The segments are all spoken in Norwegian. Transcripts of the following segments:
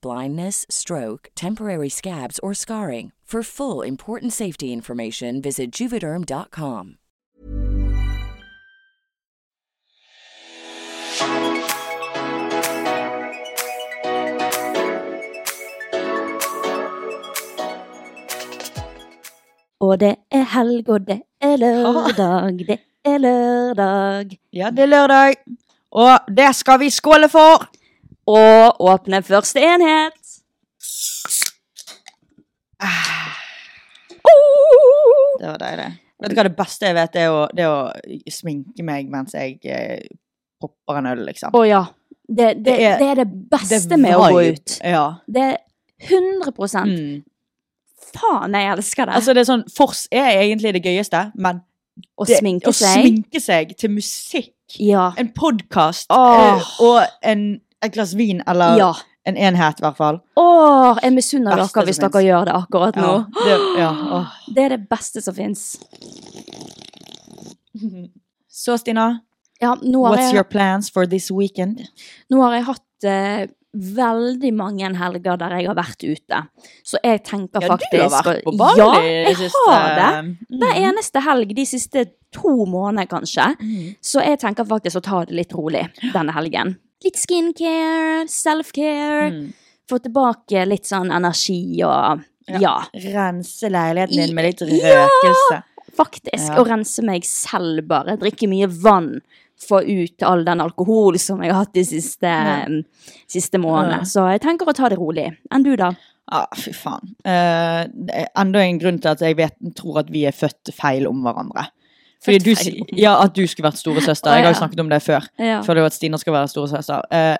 blindness, stroke, temporary scabs, or scarring. For full important safety information, visit juvederm.com. Og det er helg, og det er lørdag, det er lørdag. Ja, det er lørdag, og det skal vi skåle for! Og åpne første enhet. Det var deilig. Vet du hva det beste jeg vet, det er å, det er å sminke meg mens jeg eh, popper en øl, liksom. Å ja. Det, det, Det er- det er det beste Det er med å gå ut. Ja. Det er 100 Mm. Faen, jeg elsker det. Altså, det er sånn, Fors er egentlig det gøyeste, men å det, sminke å seg. sminke seg til musikk, Ja. en podkast oh. og en, et glass vin, eller Ja. en enhet, i hvert fall. Åh, jeg misunner dere hvis dere gjør det akkurat nå. Ja, det, ja. Det er det beste som fins. Så, Stina, Ja, nå har, what's your plans for this weekend? nå har jeg hatt eh, veldig mange helger der jeg har vært ute. Så jeg tenker faktisk Ja, du har vært på Bali Ja, jeg siste- har det. Mm. Hver eneste helg de siste to månedene, kanskje. Mm. Så jeg tenker faktisk å ta det litt rolig denne helgen. Litt skincare, self-care. Mm. Få tilbake litt sånn energi og Ja. ja. Rense leiligheten din med litt Ja! Faktisk. Ja. Og rense meg selv, bare. Drikke mye vann. Få ut all den alkohol som jeg har hatt de siste, Ja. siste månedene. Så jeg tenker å ta det rolig. Enn du, da? Ja, fy faen. Uh, enda en grunn til at jeg vet, tror at vi er født feil om hverandre. Fordi du, ja, At du skulle vært storesøster. Jeg har jo snakket om det før. Ja. Før jo at Stina skal være storesøster. Eh,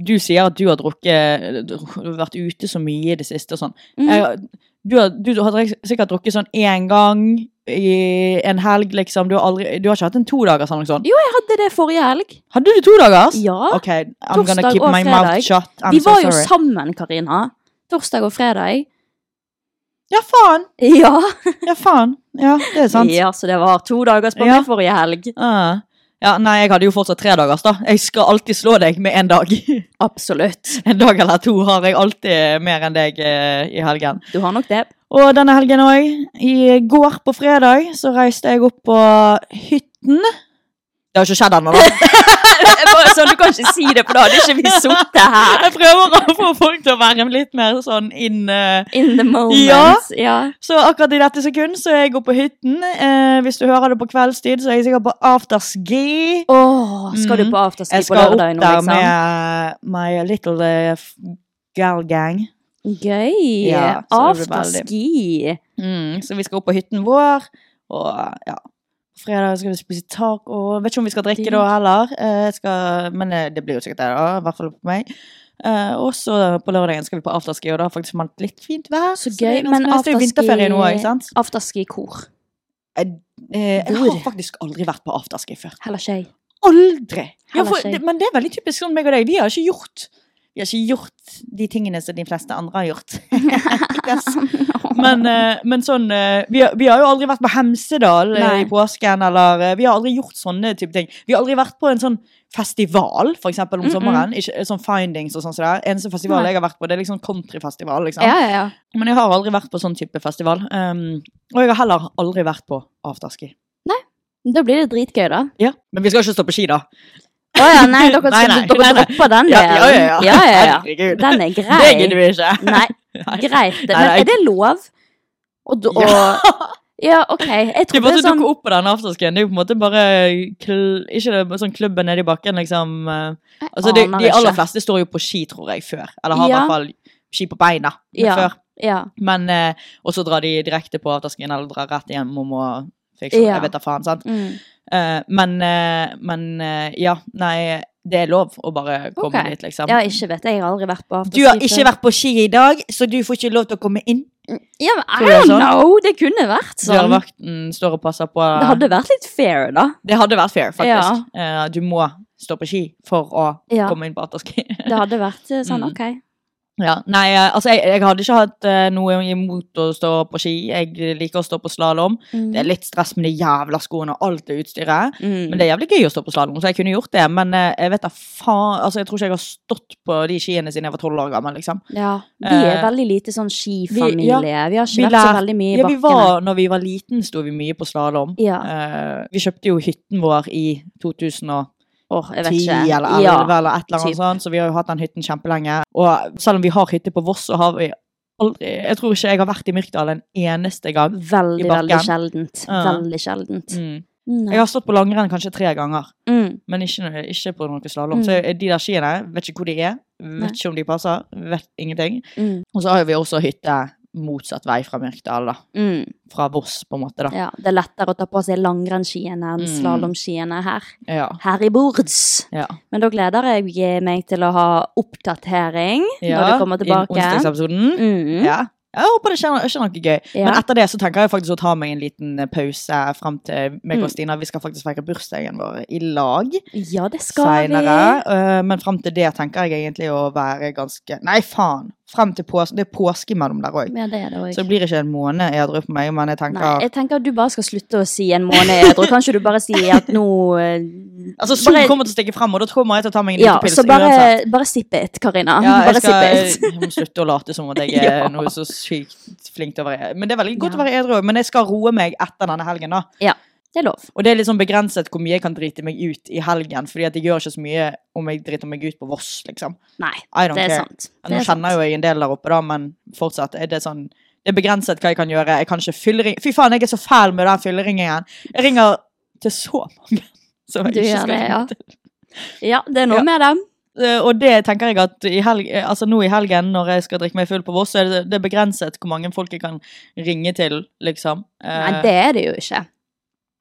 du sier at du har drukket vært ute så mye i det siste og sånn. Mm. Jeg- du, har, du har sikkert drukket sånn én gang i en helg, liksom. Du har, aldri, du har ikke hatt en todagers eller noe sånt? Jo, jeg hadde det forrige helg. Hadde du to dagers? Ja. Ok, I'm gonna Torsdag keep og my fredag. mouth shut. I'm Vi so var jo sammen, Karina. Torsdag og fredag. Ja, faen! Ja. Ja, faen. Ja, det er sant. ja, så det var to dagers på Ja. forrige helg. Uh. Ja, nei, jeg hadde jo fortsatt tre dagers, da. Jeg skal alltid slå deg med en dag. Absolutt. En dag eller to har jeg alltid mer enn deg eh, i helgen. Du har nok det. Og denne helgen òg. I går på fredag så reiste jeg opp på hytten. Det har ikke skjedd ennå, da. Sånn, Du kan ikke si det, for da hadde ikke vi sittet her. Jeg prøver å få folk til å være litt mer sånn in uh... In the moment. Ja. ja. Så akkurat i dette sekund så er jeg oppe på hytten. Eh, hvis du hører det på kveldstid, så er jeg sikkert på afterski. Åh, skal du på afterski på afterski Jeg skal opp lørdag nå, der liksom? med my little uh, girl gang. Gøy! Ja, afterski. Mm, så vi skal opp på hytten vår, og ja. Fredag skal vi spise taco. Vet ikke om vi skal drikke da heller, eh, jeg skal, men eh, det blir jo sikkert det, da. I hvert fall på meg. Uh, og så på lørdagen skal vi på afterski, og det har faktisk vært litt fint vær. Så gøy. så Men er ikke sant? Afterski? Jeg, eh, jeg har faktisk aldri vært på afterski før. Heller skje. Aldri! Ja, for, det, men det er veldig typisk sånn meg og deg. Vi har ikke gjort vi har ikke gjort de tingene som de fleste andre har gjort. Men, eh, men sånn eh, vi, har, vi har jo aldri vært på Hemsedal eh, Nei. i påsken, eller Vi har aldri gjort sånne type ting. Vi har aldri vært på en sånn festival, for eksempel om Mm-mm. sommeren. Ikke, sånn Findings og sånn. er. Eneste festival Nei. jeg har vært på, det er liksom countryfestival. liksom. Ja, ja, ja. Men jeg har aldri vært på sånn type festival. Um, og jeg har heller aldri vært på afterski. Da blir det dritgøy, da. Ja. Men vi skal ikke stå på ski, da. Å ja, nei, dere, Nei, nei, dere nei, dropper den Ja, delen. ja, ja, ja. ja, ja. Den er grei. Det gidder vi ikke. Nei, greit. Men er det lov? Og, du- Ja. og Ja, OK. Jeg Det er sånn dukke opp på den afterskien. Det er jo på en måte bare Ikke det, sånn klubben nede i bakken, liksom. eh, Altså, de, aner de aller fleste står jo på ski, tror jeg, før. Eller har i hvert fall ski på beina før. Ja. Men eh, Og så drar de direkte på afterskien, eller drar rett hjem om å fikse Ja. Jeg vet da faen, sant. Mm. Uh, men uh, men uh, ja, nei, det er lov å bare komme okay. dit, liksom. ja, ikke vet jeg. Jeg har aldri vært på afterski Du har ikke vært på ski i dag, så du får ikke lov til å komme inn. Ja, men I don't sånn? know! Det kunne vært sånn. Dørvakten står og passer på Det hadde vært litt fair, da. Det hadde vært fair, faktisk. Eh, du må stå på ski for å Ja. komme inn på afterski. Det hadde vært sånn, Mm. OK. Ja. Nei, eh, altså, jeg, jeg hadde ikke hatt eh, noe imot å stå på ski. Jeg liker å stå på slalåm. Mm. Det er litt stress med de jævla skoene og alt det utstyret. Mm. Men det er jævlig gøy å stå på slalåm, så jeg kunne gjort det. Men eh, jeg vet da faen Altså, jeg tror ikke jeg har stått på de skiene siden jeg var tolv år gammel, liksom. Ja, vi er veldig lite sånn skifamilie. Vi, har ikke vi vært så veldig mye i Ja, vi bakkene. var, når vi var liten, sto vi mye på slalåm. Ja. Uh, vi kjøpte jo hytten vår i 2010 Åh, jeg vet ikke. eller 11 Ja, eller et eller annet typ. sånt, så vi har jo hatt den hytten kjempelenge. Og selv om vi har hytte på Voss, så har vi aldri Jeg tror ikke jeg har vært i Myrkdal en eneste gang. veldig, veldig sjeldent. Uh. Veldig sjeldent. Mm. Nei. Jeg har stått på langrenn kanskje tre ganger, Mm. men ikke, ikke på noe slalåm. Mm. Så de der skiene, vet ikke hvor de er, Nei. vet ikke om de passer, vet ingenting. Mm. Og så har vi også hytte motsatt vei fra Myrkdal, da. Mm. Fra Voss, på en måte, da. Ja, det er lettere å ta på seg langrennsskiene enn Mm. slalåmskiene her. Ja. Her i bords. ja. Men da gleder jeg meg til å ha oppdatering ja. når du kommer i tilbake. Onsdagsepisoden. Mm. Ja. Jeg håper det skjer, skjer noe gøy. Ja. Men etter det så tenker jeg faktisk å ta meg en liten eh, pause frem til meg Mm. og Stina. Vi skal faktisk feire bursdagen vår i lag Ja, det skal senere. Vi. men frem til det tenker jeg egentlig å være ganske Nei, faen! Frem til påske. Det er påske imellom der òg. Ja, det det også. Så det blir ikke en måned edru på meg, men jeg tenker Nei, jeg tenker at du bare skal slutte å si en måned edru. Kanskje du bare sier at nå eh, Altså, solen bare- kommer til å stikke frem, og da kommer jeg til å ta meg en Ja, pils så bare, uansett. bare sip it, Karina. Ja, jeg skal jeg må slutte å late som at jeg er Ja. noe så sykt flink til å være Men det er veldig godt Ja. å være edru, men jeg skal roe meg etter denne helgen, da. Det er lov. Og det er litt sånn begrenset hvor mye jeg kan drite meg ut i helgen, fordi at jeg gjør ikke så mye om jeg driter meg ut på Voss, liksom. Nei, det er care. sant. Nå er kjenner jo jeg en del der oppe, da, men fortsatt er det sånn Det er begrenset hva jeg kan gjøre. Jeg kan ikke fyllering... Fy faen, jeg er så fæl med den fylleringen. Jeg ringer til så mange som jeg Du ikke skal det, ja. til. Ja, det er noe Ja. med dem. Eh, Og det tenker jeg at i helg, eh, altså nå i helgen, når jeg skal drikke meg full på Voss, så er det, det er begrenset hvor mange folk jeg kan ringe til, liksom. Eh, Nei, det er det jo ikke.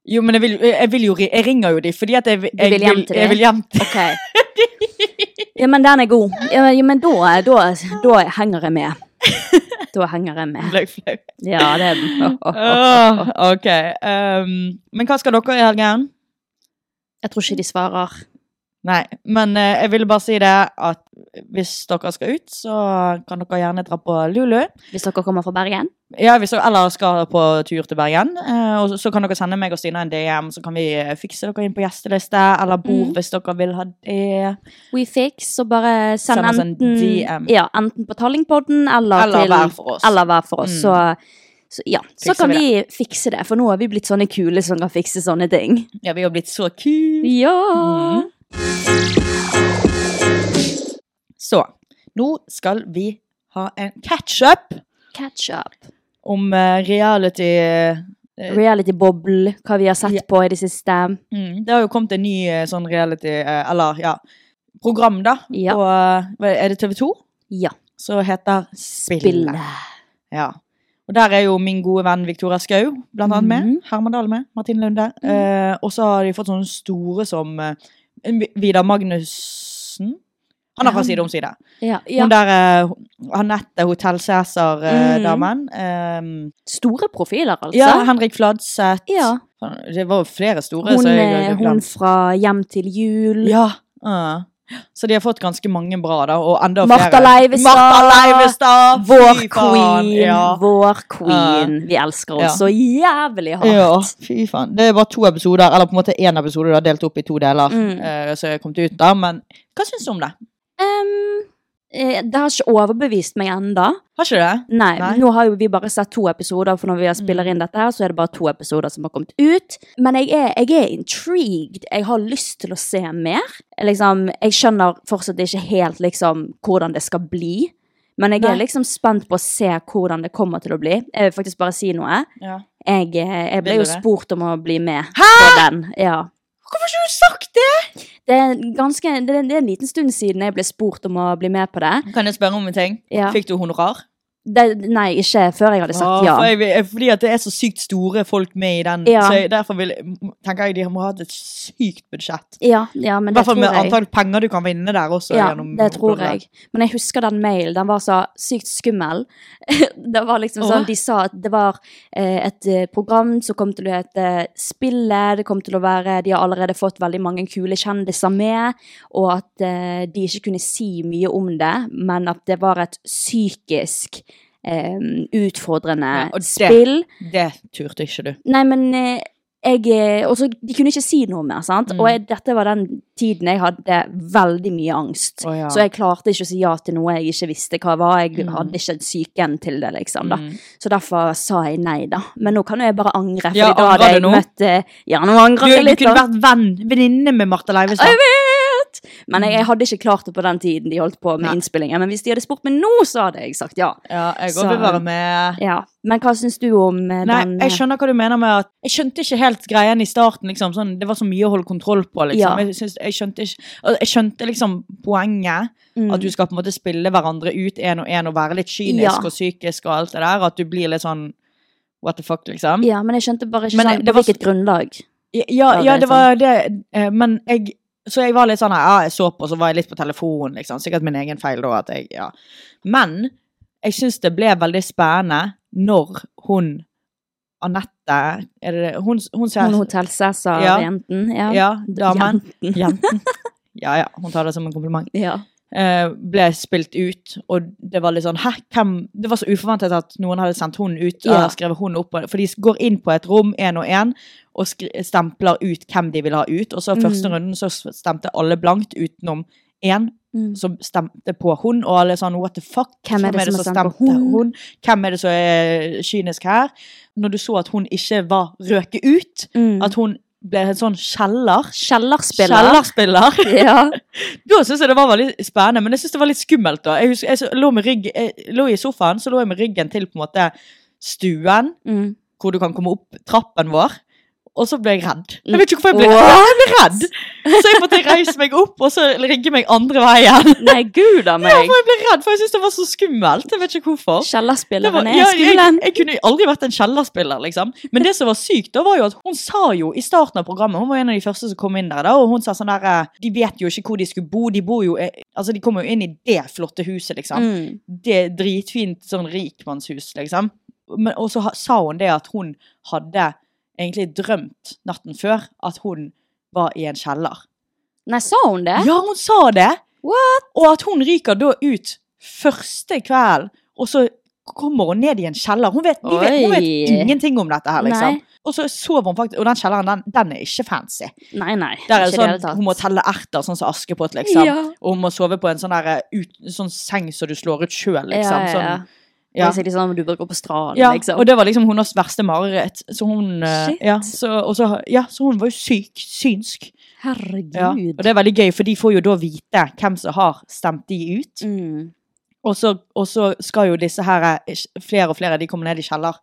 Jo, men jeg vil, jeg vil jo Jeg ringer jo de fordi at jeg, jeg, vil hjem til jeg de? vil hjem til Ok. Ja, men den er god. Ja, ja men da, da, da henger jeg med. Da henger jeg med. Ble jeg flau. Ja, det er den. Oh, ok. Um, men hva skal dere i helgen? Jeg tror ikke de svarer. Nei, men uh, jeg ville bare si det at hvis dere skal ut, så kan dere gjerne dra på Lulu. Hvis dere kommer fra Bergen. Ja, hvis dere eller skal på tur til Bergen. eh, og så, kan dere sende meg og Stina en DM, så kan vi eh, fikse dere inn på gjesteliste. Eller bord Mm. hvis dere vil ha det. WeFix, så bare send, Send oss en enten, DM. Ja, enten på Tallingpodden eller, Eller til hver for oss. Eller hver for oss. Mm. Så, Så ja, så kan vi vi fikse det, for nå har vi blitt sånne kule som kan fikse sånne ting. Ja, vi har blitt så kule. Ja! Mm. Så, nå skal vi ha en catch-up Catch up. om eh, reality eh, Reality-boble, hva vi har sett Ja. på i det siste. mm, Det har jo kommet en ny eh, sånn reality, eh, eller ja, program da, Ja. på, eh, er det TV 2? Ja. Som heter Spillet. Spille. Ja. Og der er jo min gode venn Victoria Skau blant annet med. Mhm. Herman Dahl med. Martin Lunde. Eh, og så har de fått sånne store som eh, Vidar Magnussen. Han er fra Side om side. Ja, ja. Hun der uh, Anette Hotell Mhm. Cæsar-damen. Eh, Store profiler, altså. ja, Henrik Fladseth. Ja. Det var jo flere store. Hun, så jeg eh, hun fra Hjem til jul. Ja. Uh. Så de har fått ganske mange bra, da. Og enda Martha flere. Leivestad. Martha Leivestad! Vår queen, Ja. vår queen. Vi elsker Ja. oss så jævlig hardt. Ja, fy faen. Det er bare to episoder, eller på en måte én episode da, delt opp i to deler. Mm. uh, så jeg kom ut da, Men hva syns du om det? Eh, det har ikke overbevist meg enda. Har ikke det? Nei, Nei. nå har jo vi bare sett to episoder, for når vi spiller inn dette her, så er det bare to episoder som har kommet ut. Men jeg er, jeg er intrigued. Jeg har lyst til å se mer. Liksom, jeg skjønner fortsatt ikke helt liksom hvordan det skal bli. Men jeg er liksom spent på å se hvordan det kommer til å bli. Jeg vil faktisk bare si noe. Ja. Jeg, eh, jeg ble jo spurt om å bli med Hæ?! på den. Ja. Hvorfor har ikke du sagt det? Det er, ganske, det, det er en liten stund siden jeg ble spurt om å bli med på det. Kan jeg spørre om en ting? Ja. Fikk du honorar? Det nei, ikke før jeg hadde sagt ja. ja. For jeg, vil- fordi at det er så sykt store folk med i den. Ja. Så jeg, derfor vil, tenker jeg de må ha hatt et sykt budsjett. Ja, ja, men I hvert fall med antall penger du kan vinne der også. Ja, gjennom det tror jeg. Men jeg husker den mailen. Den var så sykt skummel. det var liksom sånn, De sa at det var eh, et eh, program som kom til å hete Spillet. Det kom til å være De har allerede fått veldig mange kule kjendiser med. Og at eh, de ikke kunne si mye om det, men at det var et psykisk eh, utfordrende Ja, og det- spill. Det turte ikke du. Nei, men eh, jeg eh, også, De kunne ikke si noe mer, sant? Mm. Og jeg, dette var den tiden jeg hadde veldig mye angst. Oh, ja. Så jeg klarte ikke å si ja til noe jeg ikke visste hva var. Jeg Mm. hadde ikke psyken til det, liksom. da. Mm. Så derfor sa jeg nei, da. Men nå kan jo jeg bare angre, for Ja, da hadde jeg du møtt eh, Ja, nå angrer jeg du litt, kunne da. vært venn, venninne med Martha Leivestad. Men jeg, jeg hadde ikke klart det på den tiden de holdt på med Nei. innspillingen. Men hvis de hadde spurt meg nå, så hadde jeg sagt ja. Ja, jeg Så- vil være med. ja. Men hva syns du om eh, Nei, den jeg eh, skjønner hva du mener med at Jeg skjønte ikke helt greien i starten. liksom sånn, Det var så mye å holde kontroll på. liksom Ja. jeg, synes, jeg skjønte ikke Jeg skjønte liksom poenget. mm. At du skal på en måte spille hverandre ut én og én og være litt kynisk Ja. og psykisk og alt det der. At du blir litt sånn What the fuck, liksom. Ja, men jeg skjønte bare ikke Men sånn, på hvilket grunnlag. Ja, ja, det var det. eh, Men jeg Så jeg var litt sånn Ja, jeg så på, så var jeg litt på telefonen, liksom. Sikkert min egen feil da, at jeg Ja. Men jeg syns det ble veldig spennende når hun Anette Er det hun, hun ser Hun Hotell Cæsar-jenten. Ja. Ja, damen. Jenten. Jenten. Ja ja, hun tar det som en kompliment. Ja. Eh, ble spilt ut, og det var litt sånn Hæ, hvem Det var så uforventet at noen hadde sendt hun ut, Ja. eller skrevet hun opp, for de går inn på et rom én og én og stempler ut hvem de vil ha ut, og så første Mm. runden så stemte alle blankt utenom én Mm. som stemte på hun, og alle sånn what the fuck, Hvem er det som har stemt på stemte hun? Hvem er det som er kynisk her? Når du så at hun ikke var røket ut, Mm. at hun ble en sånn kjeller Kjellerspiller. Kjellerspiller. Ja. Da syntes jeg det var veldig spennende, men jeg syntes det var litt skummelt. da. Jeg, husker, jeg, så- lå med rygg, jeg lå i sofaen, så lå jeg med ryggen til på en måte stuen, Mm. hvor du kan komme opp trappen vår. Og så ble jeg redd. Jeg vet ikke hvorfor jeg ble? Jeg ble redd. Så jeg måtte reise meg opp og så rigge meg andre veien. Nei, gud a Ja, for jeg ble redd, for jeg syntes det var så skummelt. Jeg vet ikke hvorfor. Kjellerspilleren er ja, jeg, skummel. jeg kunne aldri vært en kjellerspiller, liksom. Men det som var sykt, da var jo at hun sa jo i starten av programmet Hun var en av de første som kom inn der, da, og hun sa sånn der eh, De vet jo ikke hvor de skulle bo. De bor jo Altså, de kommer jo inn i det flotte huset, liksom. Mm. Det dritfint sånn rikmannshus, liksom. Men, og så sa hun det at hun hadde egentlig drømt natten før at hun var i en kjeller. Nei, sa hun det? Ja, hun sa det! What? Og at hun ryker da ut første kvelden, og så kommer hun ned i en kjeller. Hun vet, vet, hun vet ingenting om dette her, liksom. Nei. Og så sover hun faktisk Og den kjelleren, den, den er ikke fancy. Nei, nei. Der er det det sånn, tatt. Hun må telle erter, sånn som Askepott, liksom. Ja. Og hun må sove på en sånn, der, ut, sånn seng som du slår ut sjøl, liksom. Ja, ja, ja. Sånn Ja. Liksom du bruker på stranden, Ja, liksom. og det var liksom hennes verste mareritt. Så hun eh, ja, så, og så, ja, så hun var jo syk. Synsk. Herregud. Ja. Og det er veldig gøy, for de får jo da vite hvem som har stemt de ut. Mm. Og så, og så skal jo disse her, eh, flere og flere, de kommer ned i kjeller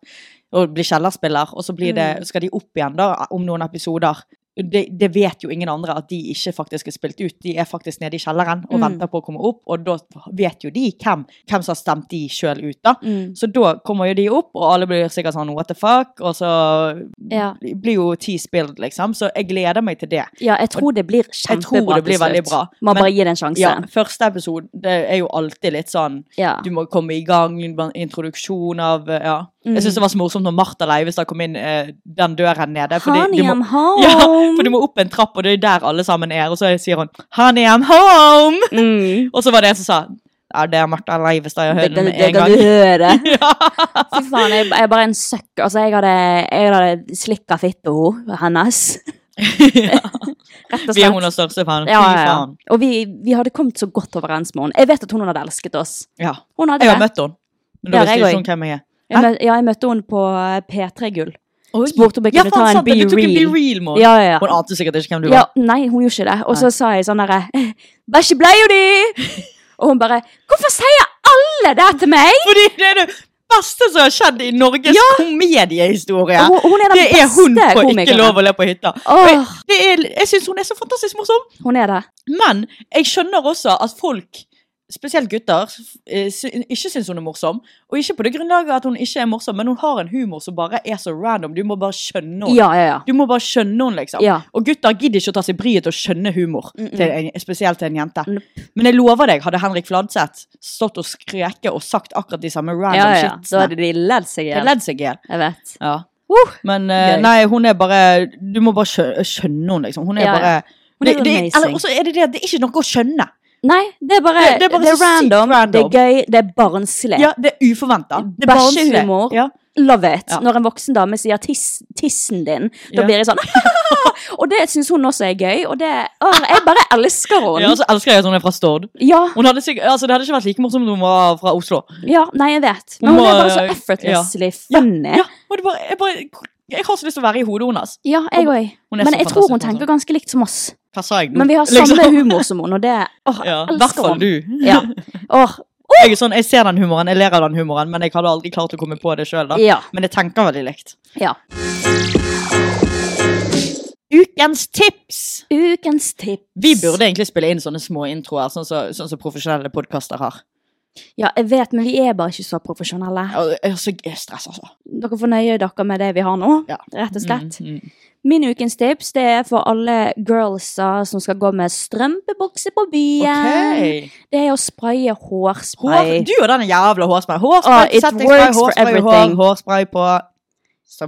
og blir kjellerspiller, og så blir det, Mm. skal de opp igjen da, om noen episoder. Det, det vet jo ingen andre at de ikke faktisk er spilt ut. De er faktisk nede i kjelleren og Mm. venter på å komme opp, og da vet jo de hvem, hvem som har stemt de sjøl ut, da. Mm. Så da kommer jo de opp, og alle blir sikkert sånn what the fuck, og så Ja. blir jo ti spilt, liksom. Så jeg gleder meg til det. ja, jeg tror det blir kjempebra tror det blir til slutt. bra. Man bare gir det en sjanse. Ja, første episode det er jo alltid litt sånn Ja. Du må komme i gang, introduksjon av eh, Ja. Jeg syns det var så morsomt når Martha Leivestad kom inn eh, den døren nede. fordi Honey, du må- I'm home! Ja, for du må opp en trapp, og det er der alle sammen er. Og så sier hun 'Honey, I'm home'! Mm. Og så var det en som sa Ja, det er Martha Leivestad jeg Det, hører det, med det kan du høre. ja. Fy faen, jeg, jeg er bare en søkk. Altså, jeg hadde, jeg hadde slikka fitta hennes. Rett og Vi er hennes største fan. Ja, ja, ja. Og vi, vi hadde kommet så godt overens med henne. Jeg vet at hun hadde elsket oss. Ja. Hun hadde Jeg har det. møtt henne. Men da visste ikke hun hvem jeg er. Jeg mø- ja, jeg møtte henne på eh, P3 Gull. Oi. Spurte om jeg kunne ja, ta en sant Be du tok en Be Real. Real. Ja, ja. Hun ante sikkert ikke hvem du ja. Nei, hun gjorde ikke det. Og så sa jeg sånn derre Bæsje jo di! Og hun bare Hvorfor sier alle det til meg? Fordi det er det beste som har skjedd i Norges Ja. komediehistorie. Hun, hun er Det er hun på komikeren. Ikke lov å le på hytta. Oh. Jeg, det er, jeg syns hun er så fantastisk morsom. Hun er det. Men jeg skjønner også at folk, spesielt gutter, eh, ikke syns hun er morsom. Og ikke på det grunnlaget at hun ikke er morsom, men hun har en humor som bare er så random. Du må bare skjønne henne. Ja, ja, ja. Du må bare skjønne henne, liksom. Ja. Og gutter gidder ikke å ta seg bryet til å skjønne humor, Mm -mm. til en, spesielt til en jente. Mm. Men jeg lover deg, hadde Henrik Fladseth stått og skreket og sagt akkurat de samme random ja, shitsene hadde de ledd seg i hjel. Jeg vet. Ja. Uh, Men uh, nei, hun er bare Du må bare skjønne henne, liksom. Hun er bare Hun er det, det, eller, så er det er ikke noe å skjønne. Nei, det er bare Det- Det, det er bare er så sykt random, random. det er gøy, det er barnslig. Ja, det er uforventa. Er. Bæsjehumor. Ja. Love it. Ja. Når en voksen dame sier tiss, 'tissen din', da Ja. blir jeg sånn Og det syns hun også er gøy, og det å, Jeg bare elsker henne. Ja, så elsker jeg at hun er fra Stord. Ja, Hun hadde altså, det hadde ikke vært like morsomt om hun var fra Oslo. ja, nei, jeg vet. Men Hun hun er bare så effortlessly funny. Ja, og det bare, jeg, bare, jeg har så lyst til å være i hodet hennes. Ja, jeg òg. Er Men jeg tror hun tenker ganske likt som oss. Sa jeg nå? Men vi har Liksom. samme humor som hun, og det Åh, Ja, jeg I hvert fall du. Ja. Åh, Jeg er sånn, jeg ser den humoren, jeg ler av den humoren, men jeg hadde aldri klart å komme på det sjøl. ja. Men jeg tenker veldig likt. ja. Ukens tips! Ukens tips. Vi burde egentlig spille inn sånne små introer, sånn som sånn så profesjonelle podkaster har. Ja, jeg vet, men vi er bare ikke så profesjonelle. Ja, Jeg er så stress, altså. Dere får nøye dere med det vi har nå, Ja. rett og slett. Mm, mm. Min ukens tips det er for alle girlsa som skal gå med strømpebukse på byen. Okay. Det er å spraye Hår, hårspray. du og den jævla hårspray. Oh, Hårspray, it settingsspray, spray hårspray hår, hårspray på Så-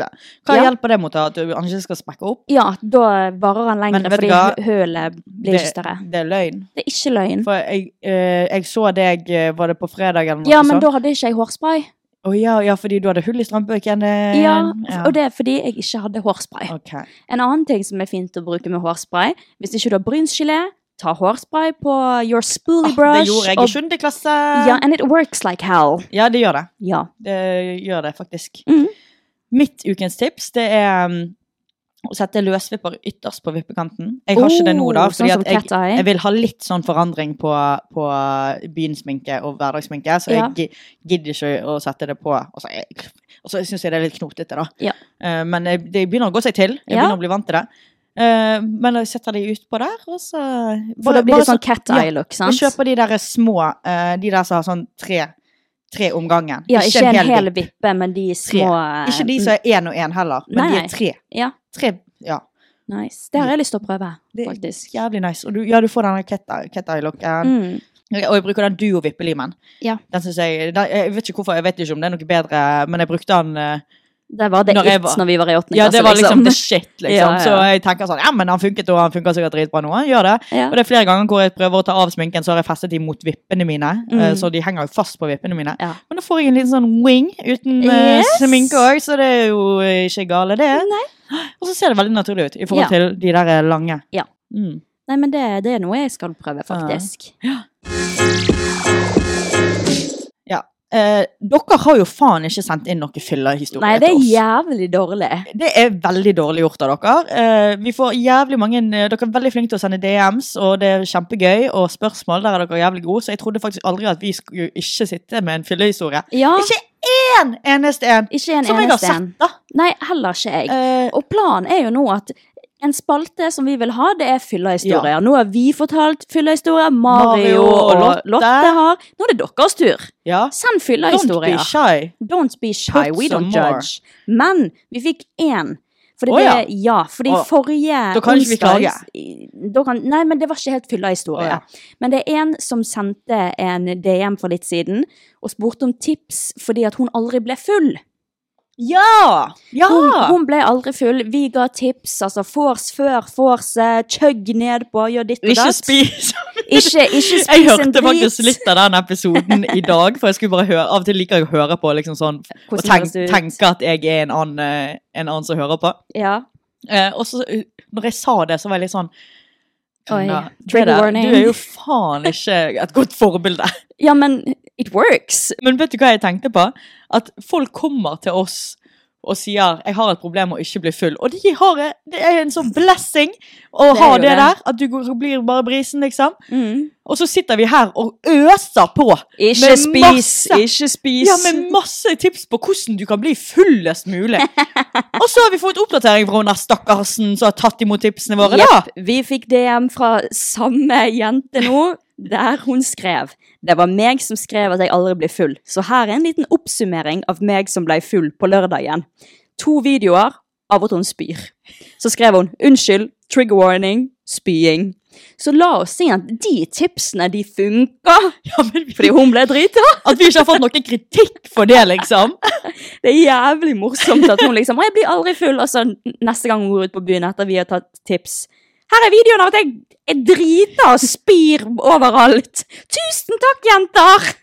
Hva Ja. hjelper det mot at du- han ikke skal sprekke opp? Ja, da varer han lenger fordi hølet blir ikke større. det er løgn. Det er ikke løgn. For jeg, eh, jeg så deg eh, Var det på fredag eller noe Ja, men sånt? da hadde ikke jeg hårspray. Å ja, ja, fordi du hadde hull i strømpebøken? eh, Ja, ja. og det er fordi jeg ikke hadde hårspray. Okay. En annen ting som er fint å bruke med hårspray, hvis ikke du har brynsgelé, ta hårspray på your spoolie Ah, brush. det gjorde jeg i og- sjuende klasse. Ja, and it works like hell. Ja, det gjør det. Ja. Det gjør det faktisk. Mhm. Mitt ukens tips, det er um, å sette løsvipper ytterst på vippekanten. Jeg har ikke det nå, da, fordi sånn fordi at jeg, jeg vil ha litt sånn forandring på, på byensminke og hverdagssminke, så Ja. jeg gidder ikke å sette det på. Og så, jeg, og så syns jeg det er litt knotete, da. Ja. Uh, men det begynner å gå seg til. Jeg begynner å bli vant til det. Uh, men jeg setter de utpå der, og så For da blir det sånn cat eye-look, sant? Jeg kjøper de der små, uh, de der som har sånn tre, tre om gangen. Ja, ikke en hel vipp. vippe, men de små tre. Ikke de som er én og én heller, men Nei, de er tre. Ja, Tre, ja. nice. Det har jeg lyst til å prøve, faktisk. Det er jævlig nice. Og du, ja, du får denne cat eye- cat. Mm. Og jeg bruker den duo-vippelimen. Ja. Den synes jeg, den, jeg vet ikke hvorfor, jeg vet ikke om det er noe bedre, men jeg brukte den eh, Det var det Når it var- når vi var i åttende Ja, det var liksom the liksom. shit, liksom. Ja, ja. Så jeg tenker sånn, ja, men han funket, og han funker sikkert dritbra nå. Han gjør det. Ja. Og det er flere ganger hvor jeg prøver å ta av sminken, så har jeg festet de mot vippene mine. Mm. eh, Så de henger jo fast på vippene mine. Men da får jeg en liten sånn wing uten eh, Yes. sminke òg, så det er jo ikke gale, det. Nei. Og så ser det veldig naturlig ut i forhold til de der eh, lange. Ja. Mm. Nei, men det, det er noe jeg skal prøve, faktisk. Ja. ja. Eh, dere har jo faen ikke sendt inn noen fyllehistorie Nei, det er jævlig dårlig. Det er veldig dårlig gjort av dere. Eh, vi får jævlig mange eh, Dere er veldig flinke til å sende DMs, og det er kjempegøy. Og spørsmål, der er dere jævlig gode. Så jeg trodde faktisk aldri at vi skulle ikke sitte med en fyllehistorie. Ja, Ikke én eneste en ikke en som jeg har sett, da. Nei, heller ikke jeg. Eh, Og planen er jo nå at en spalte som vi vil ha, det er fyllehistorier. Nå har vi fortalt fyllehistorier. Mario, Mario og Lotte. Lotte. har. Nå er det deres tur. ja. Send Don't be fyllehistorier. shy. Don't be shy. Put We don't more. judge. Men vi fikk én. Fordi Å, det, ja. ja, fordi oh. forrige da kan ikke vi klage. Nei, men det var ikke helt fyllehistorie. Oh, ja. Men det er en som sendte en DM for litt siden og spurte om tips fordi at hun aldri ble full. Ja! Ja! Hun, hun ble aldri full. Vi ga tips. Altså vors før vorse, chugg nedpå, gjør ditt og Ikke spis. Ikke, ikke spis Jeg hørte faktisk litt av den episoden i dag, for jeg skulle bare høre Av og til liker jeg å høre på liksom sånn og tenk, tenke at jeg er en annen, eh, en annen som hører på. Ja. Eh, og så, eh, når jeg sa det, så var jeg litt sånn Oi, det trigger der- warning. Du er jo faen ikke et godt forbilde. ja, men it works. Men vet du hva jeg tenkte på? At folk kommer til oss og sier 'jeg har et problem med å ikke bli full'. Og de har, det er en sånn blessing å Det ha det det. der. At du blir bare brisen, liksom. Mm. Og så sitter vi her og øser på. Ikke Med spis, masse- ikke spis. Ja, med masse tips på hvordan du kan bli fullest mulig. og så har vi fått oppdatering fra hun stakkarsen som har tatt imot tipsene våre, da. Vi fikk DM fra samme jente nå, der hun skrev Det var meg som skrev at jeg aldri ble full, så her er en liten oppsummering av meg som ble full på lørdagen. To videoer av at hun spyr. Så skrev hun 'unnskyld, trigger warning, spying'. Så la oss si at de tipsene, de funka, Ja, vi, fordi hun ble drita. at vi ikke har fått noen kritikk for det, liksom. Det er jævlig morsomt at hun liksom jeg blir aldri full', og så neste gang hun går ut på byen etter vi har tatt tips Her er videoen av at jeg er drita og spyr overalt. Tusen takk, jenter!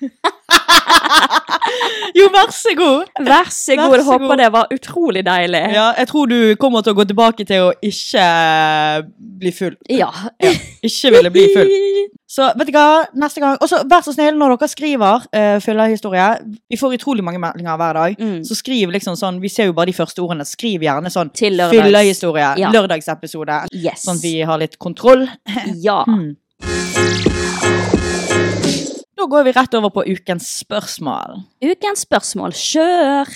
Jo, vær så god. Vær så god. Jeg håper god. det var utrolig deilig. Ja, jeg tror du kommer til å gå tilbake til å ikke bli full. Ja. Ikke ville bli full. Så vet du hva, neste gang Og så vær så snill når dere skriver uh, fyllehistorie. Vi får utrolig mange meldinger hver dag. Mm. Så skriv liksom sånn Vi ser jo bare de første ordene. Skriv gjerne sånn fyllehistorie. Ja. Lørdagsepisode. Yes. Sånn at vi har litt kontroll. Ja. Hmm. Da går vi rett over på ukens spørsmål. Ukens spørsmål. Kjør!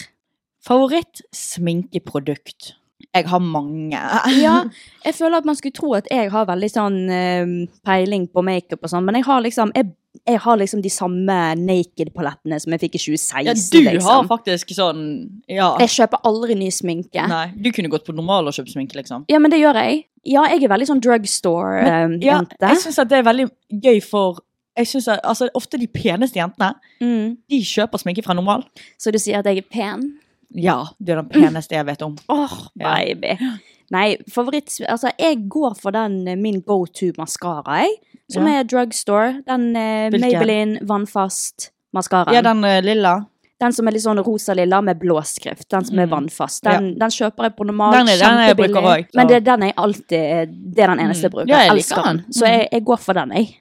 Favoritt-sminkeprodukt? Jeg har mange. Ja, jeg føler at man skulle tro at jeg har veldig sånn eh, peiling på makeup og sånn, men jeg har liksom jeg, jeg har liksom de samme naked-palettene som jeg fikk i 2016. Ja, du liksom. har faktisk sånn Ja. Jeg kjøper aldri ny sminke. Nei, du kunne gått på normal og kjøpt sminke, liksom. Ja, men det gjør jeg. Ja, jeg er veldig sånn drugstore-jente. Ja, jeg syns at det er veldig gøy for jeg synes at, altså, Ofte de peneste jentene mm. De kjøper sminke fra normal. Så du sier at jeg er pen? Ja, det er den peneste jeg vet om. Åh, oh, baby. Nei, favoritt... Altså, jeg går for den eh, min go to maskara, jeg. Som Ja. er drugstore. Den eh, Maybelline vannfast maskaraen. Ja, den eh, lilla. Den som er litt sånn rosa-lilla med blå skrift. Den som er vannfast. Den, den kjøper jeg på normalt. Mm. Den er- den er jeg bruker kjempebillig. Men det, den er alltid Det er den eneste jeg bruker. Ja, jeg elsker den. den. Så Mm. jeg, jeg går for den, jeg.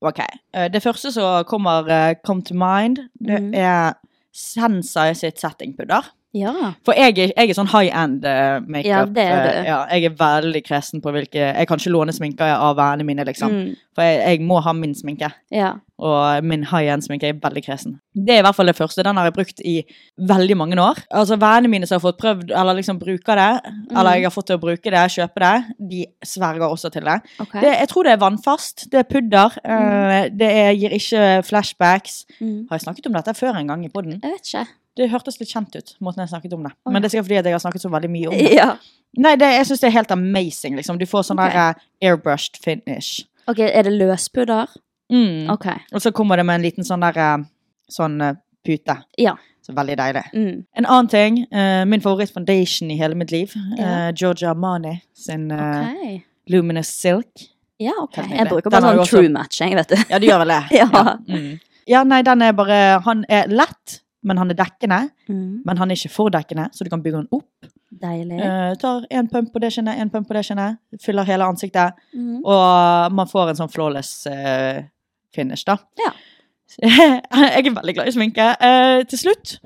Ok. Eh, Det første som kommer uh, come to mind, det mm. er Sensai sitt settingpudder. Ja. For jeg er, jeg er sånn high end uh, makeup. Ja, det er eh, du. ja, jeg er veldig kresen på hvilke Jeg kan ikke låne sminker av vennene mine, liksom. Mm. For jeg, jeg må ha min sminke. ja. Og min high end sminke er veldig kresen. Det er i hvert fall det første. Den har jeg brukt i veldig mange år. Altså Vennene mine som har fått prøvd, eller liksom bruker det, Mm. eller jeg har fått til å bruke det, kjøpe det, de sverger også til det. Okay. det jeg tror det er vannfast. Det er pudder. Mm. det er, gir ikke flashbacks. Mm. Har jeg snakket om dette før en gang i poden? Jeg vet ikke. Det hørtes litt kjent ut, måten jeg snakket om det. Men det er sikkert fordi jeg har snakket så veldig mye om det. Ja. Nei, det, jeg syns det er helt amazing, liksom. Du får sånn okay. der eh, airbrushed finish. Ok, er det løspudder? Mm. Ok. Og så kommer det med en liten sånn der eh, sånn eh, pute. Ja. Så veldig deilig. Mm. En annen ting, min favoritt-foundation i hele mitt liv, Ja. Georgia Armani sin eh, Ok. Luminous Silk. Ja, ok. Jeg bruker bare sånn true matching, vet du. Ja, det gjør vel det. Ja. Mm. ja, nei, den er bare Han er lett, men han er dekkende. Mm. Men han er ikke for dekkende, så du kan bygge han opp. Deilig. Uh, tar en pump på det kinnet, en pump på det kinnet. Fyller hele ansiktet. Mm. Og man får en sånn flawless uh, finish, da. Ja. jeg er veldig glad i sminke. Uh, til slutt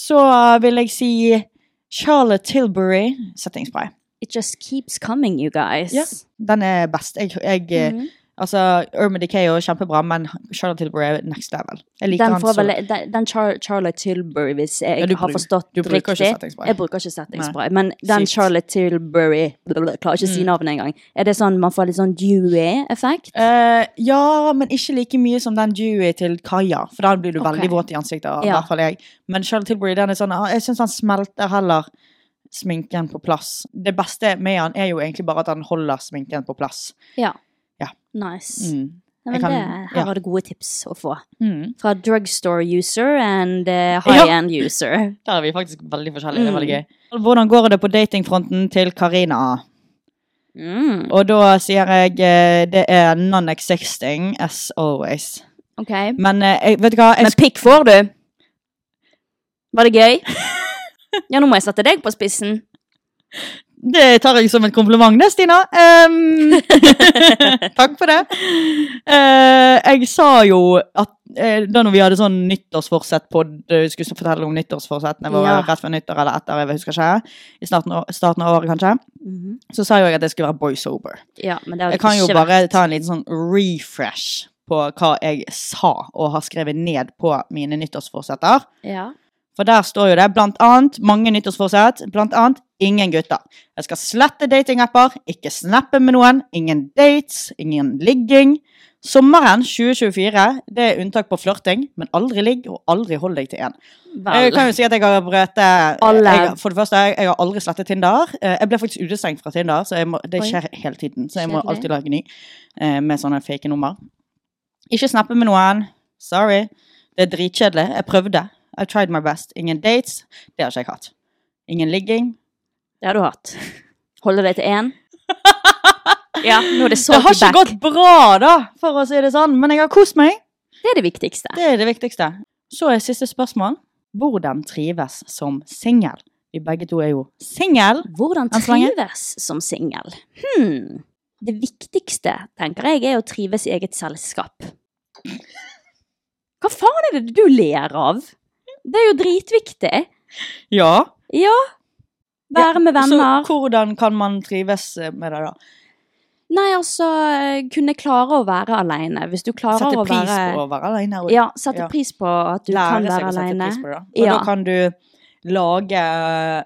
så vil jeg si Charlotte Tilbury settingspray. It just keeps coming, you guys. Ja. Den er best. Jeg, jeg mm Mhm. Altså, Irma Decay er kjempebra, men Charlotte Tilbury er next level. Jeg liker Den, han så vel, den, den Char Charlotte Tilbury, hvis jeg Ja, har bruk- forstått ikke riktig settingspray. Jeg bruker ikke settingspray, men den Sykt. Charlotte Tilbury blablabla, Klarer ikke mm. si navnet engang. Er det sånn man får litt sånn dewy-effekt? Uh, ja, men ikke like mye som den Dewey til Kaja, for da blir du veldig våt i ansiktet. I Ja. hvert fall jeg. Men Charlotte Tilbury, den er sånn, ah, jeg syns han smelter heller sminken på plass. Det beste med han er jo egentlig bare at han holder sminken på plass. Ja. Ja. Nice. Mm. Ja, men kan- det, her ja. var det gode tips å få. Mm. Fra drugstore user and uh, high-end user. Der er vi faktisk veldig forskjellige. Det er Mm. veldig gøy. Hvordan går det på datingfronten til Karina? Mm. Og da sier jeg eh, det er non-existing as always. Ok. Men eh, jeg, vet du hva? Jeg Men pikk får du. Var det gøy? Ja, nå må jeg sette deg på spissen. Det tar jeg som en kompliment, det, Stina. Um, takk for det. Uh, jeg sa jo at uh, da når vi hadde sånn nyttårsforsett på Skulle fortelle om nyttårsforsettene våre Ja. rett før nyttår eller etter, jeg husker ikke. I starten starten av året, kanskje. Mhm. Så sa jeg at det skulle være boy sober. Ja, men det har Jeg kan jo bare vært. ta en liten sånn refresh på hva jeg sa og har skrevet ned på mine nyttårsforsetter. Ja. For der står jo det blant annet mange nyttårsforsett, blant annet ingen gutter. Jeg skal slette datingapper, ikke snappe med noen, ingen dates, ingen ligging. Sommeren 2024, det er unntak på flørting, men aldri ligg og aldri hold deg til én. Jeg kan jo si at jeg har brøt Alle- jeg, For det første, jeg, har aldri slettet Tinder. Eh, Jeg ble faktisk utestengt fra Tinder, så må, det skjer hele tiden. Så jeg må alltid lage ny eh, med sånne fake nummer. Ikke snappe med noen. Sorry. Det er dritkjedelig. Jeg prøvde. I tried my best. Ingen dates. Det har ikke jeg hatt. Ingen ligging. Det har du hatt. Holder deg til én? Ja, nå er det så Det har ikke gått bra, da, for å si det sånn, men jeg har kost meg. Det er det viktigste. Det er det viktigste. Så er siste spørsmål. Hvordan trives som singel? Vi begge to er jo singel. Hvordan trives som singel? Hmm. Det viktigste, tenker jeg, er å trives i eget selskap. Hva faen er det du ler av? Det er jo dritviktig. Ja. Ja. Være med venner. Så hvordan kan man trives med det, da? Nei, altså Kunne klare å være aleine. Hvis du klarer Sette å pris på å være alene. og- Ja, sette Ja. pris på at du Lære kan seg være å sette pris på det. Og Ja. da kan du lage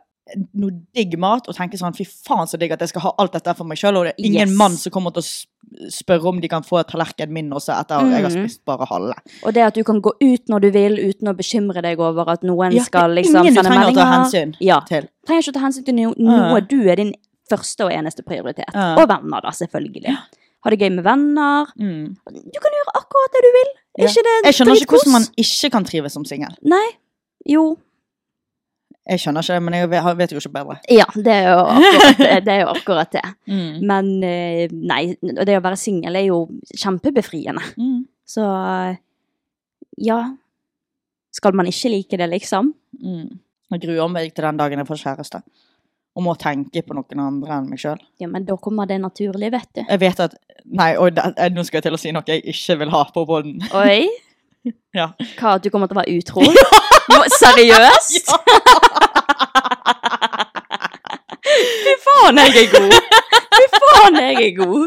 noe digg mat og tenke sånn fy faen så digg at jeg skal ha alt dette for meg sjøl, og det er ingen Yes. mann som kommer til å spørre om de kan få tallerkenen min også etter at jeg har Mhm. spist bare halve. Og det at du kan gå ut når du vil uten å bekymre deg over at noen Ja, skal liksom, sende meldinger. ingen du trenger å ta hensyn ja. til. Trenger ikke å ta hensyn til no noe. Du er din første og eneste prioritet. Ja. Og venner, da, selvfølgelig. Ha det gøy med venner. Mm. Du kan gjøre akkurat det du vil. Ja. Ikke det Jeg skjønner ikke hvordan man ikke kan trives som singel. Nei. Jo. Jeg skjønner ikke det, men jeg vet- jo ikke bedre. Ja, det er jo akkurat det. det, jo akkurat det. Mm. Men eh, nei, det å være singel er jo kjempebefriende. Mm. Så ja. Skal man ikke like det, liksom? Mm. Jeg gruer meg til den dagen jeg får kjæreste. Og må tenke på noen andre enn meg sjøl. Ja, men da kommer det naturlig, vet du. Jeg vet at Nei, oi, eh, nå skal jeg til å si noe jeg ikke vil ha på båten. Oi, Ja. hva, du kommer til å være utro? Ja. Seriøst? Fy faen, jeg er god! Fy faen, jeg er god!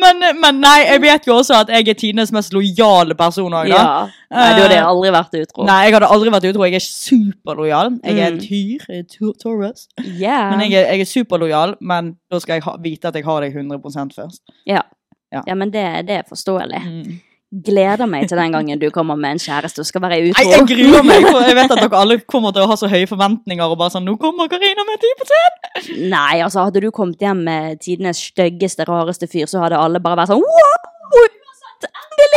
Men, men nei, jeg vet jo også at jeg er tidenes mest lojale person òg, da. Ja. Nei, du hadde aldri vært utro. Nei, jeg hadde aldri vært utro. Jeg er superlojal. Jeg er en Mm. tyr. Jeg er Taurus. Yeah. Men jeg er, jeg er superlojal, men da skal jeg ha, vite at jeg har deg 100 først. Ja. Ja. ja, men det, det er forståelig. Mm. Gleder meg til den gangen du kommer med en kjæreste og skal være utro. Nei, jeg gruer meg, for jeg vet at dere alle kommer til å ha så høye forventninger og bare sånn 'Nå kommer Karina med 10 Nei, altså hadde du kommet hjem med tidenes styggeste, rareste fyr, så hadde alle bare vært sånn wow!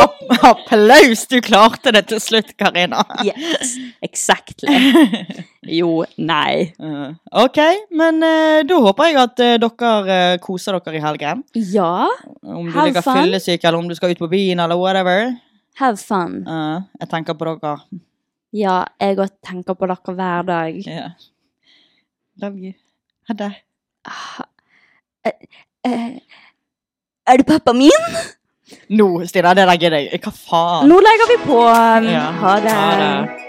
App- Applaus! Du klarte det til slutt, Karina. Yes, exactly. Jo, nei. Eh, ok, men eh, da håper jeg at eh, dere koser dere i helgen. Ja, Om du ligger fyllesyk, eller om du skal ut på byen, eller whatever. have fun. Uh, jeg tenker på dere. Ja, jeg òg tenker på dere hver dag. Yeah. Love you. Ha det. Eh, er du pappa min? Nå, Stina, det der gidder jeg. Hva faen? Nå legger vi på. um, Ja, Ha det. ha det.